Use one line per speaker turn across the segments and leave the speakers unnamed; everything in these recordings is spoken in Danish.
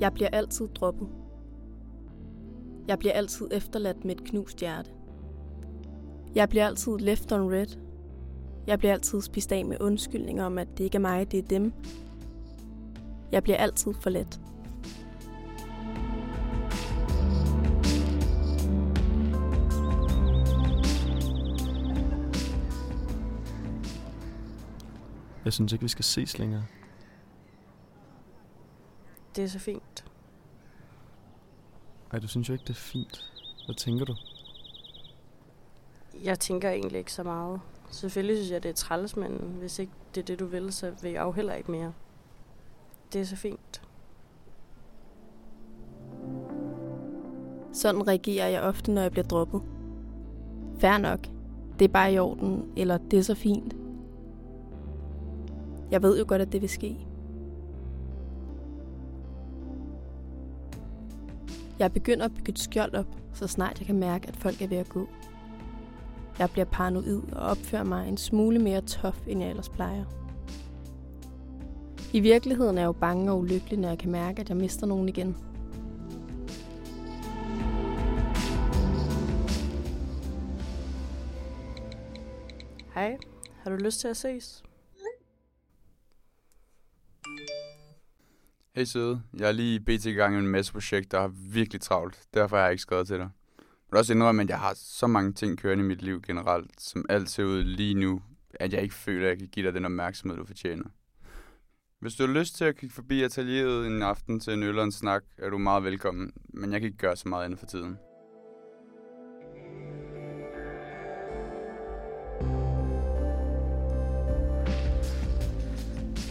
Jeg bliver altid droppet. Jeg bliver altid efterladt med et knust hjerte. Jeg bliver altid left on red. Jeg bliver altid spist af med undskyldninger om, at det ikke er mig, det er dem. Jeg bliver altid for let.
Jeg synes ikke, vi skal ses længere.
Det er så fint.
Ej, du synes jo ikke, det er fint. Hvad tænker du?
Jeg tænker egentlig ikke så meget. Selvfølgelig synes jeg, det er træls, men hvis ikke det er det, du vil, så vil jeg jo heller ikke mere. Det er så fint.
Sådan reagerer jeg ofte, når jeg bliver droppet. Fær nok. Det er bare i orden, eller det er så fint. Jeg ved jo godt, at det vil ske. Jeg begynder at bygge et skjold op, så snart jeg kan mærke, at folk er ved at gå. Jeg bliver paranoid og opfører mig en smule mere tof, end jeg ellers plejer. I virkeligheden er jeg jo bange og ulykkelig, når jeg kan mærke, at jeg mister nogen igen.
Hej, har du lyst til at ses?
Hej søde, jeg er lige BT i gang med en masse projekter og har virkelig travlt. Derfor har jeg ikke skrevet til dig. Jeg vil også indrømme, at jeg har så mange ting kørende i mit liv generelt, som alt ser ud lige nu, at jeg ikke føler, at jeg kan give dig den opmærksomhed, du fortjener. Hvis du har lyst til at kigge forbi atelieret en aften til en øl og en snak, er du meget velkommen, men jeg kan ikke gøre så meget andet for tiden.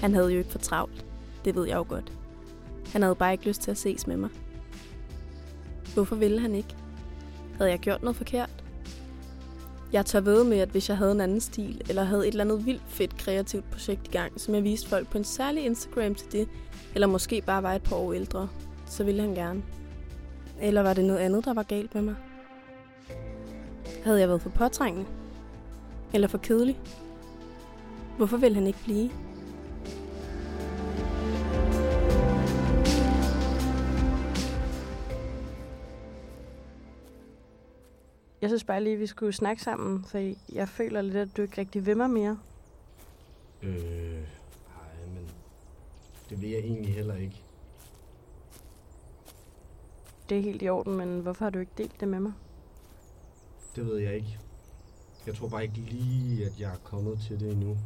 Han havde jo ikke for travlt. Det ved jeg jo godt. Han havde bare ikke lyst til at ses med mig. Hvorfor ville han ikke? Havde jeg gjort noget forkert? Jeg tør ved med, at hvis jeg havde en anden stil, eller havde et eller andet vildt fedt kreativt projekt i gang, som jeg viste folk på en særlig Instagram til det, eller måske bare var et par år ældre, så ville han gerne. Eller var det noget andet, der var galt med mig? Havde jeg været for påtrængende? Eller for kedelig? Hvorfor ville han ikke blive?
Jeg synes bare lige, vi skulle snakke sammen, for jeg føler lidt, at du ikke rigtig vil mig mere.
Øh, nej, men det vil jeg egentlig heller ikke.
Det er helt i orden, men hvorfor har du ikke delt det med mig?
Det ved jeg ikke. Jeg tror bare ikke lige, at jeg er kommet til det endnu.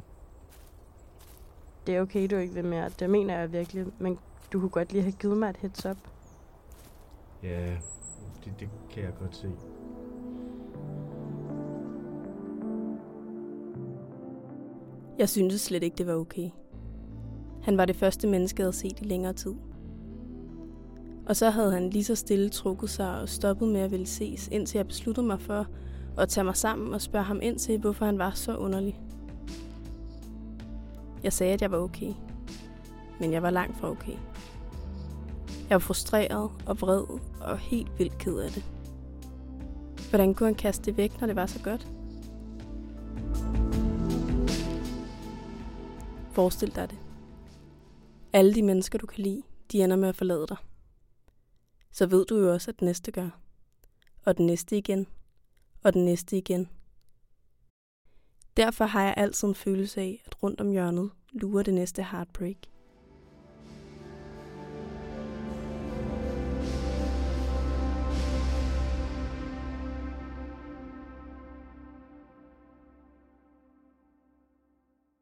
Det er okay, du ikke vil mere. Det mener jeg virkelig, men du kunne godt lige have givet mig et heads up.
Ja, det, det kan jeg godt se.
Jeg syntes slet ikke, det var okay. Han var det første menneske, jeg havde set i længere tid. Og så havde han lige så stille trukket sig og stoppet med at ville ses, indtil jeg besluttede mig for at tage mig sammen og spørge ham ind til, hvorfor han var så underlig. Jeg sagde, at jeg var okay. Men jeg var langt fra okay. Jeg var frustreret og vred og helt vildt ked af det. Hvordan kunne han kaste det væk, når det var så godt? Forestil dig det. Alle de mennesker, du kan lide, de ender med at forlade dig. Så ved du jo også, at den næste gør. Og den næste igen. Og den næste igen. Derfor har jeg altid en følelse af, at rundt om hjørnet lurer det næste heartbreak.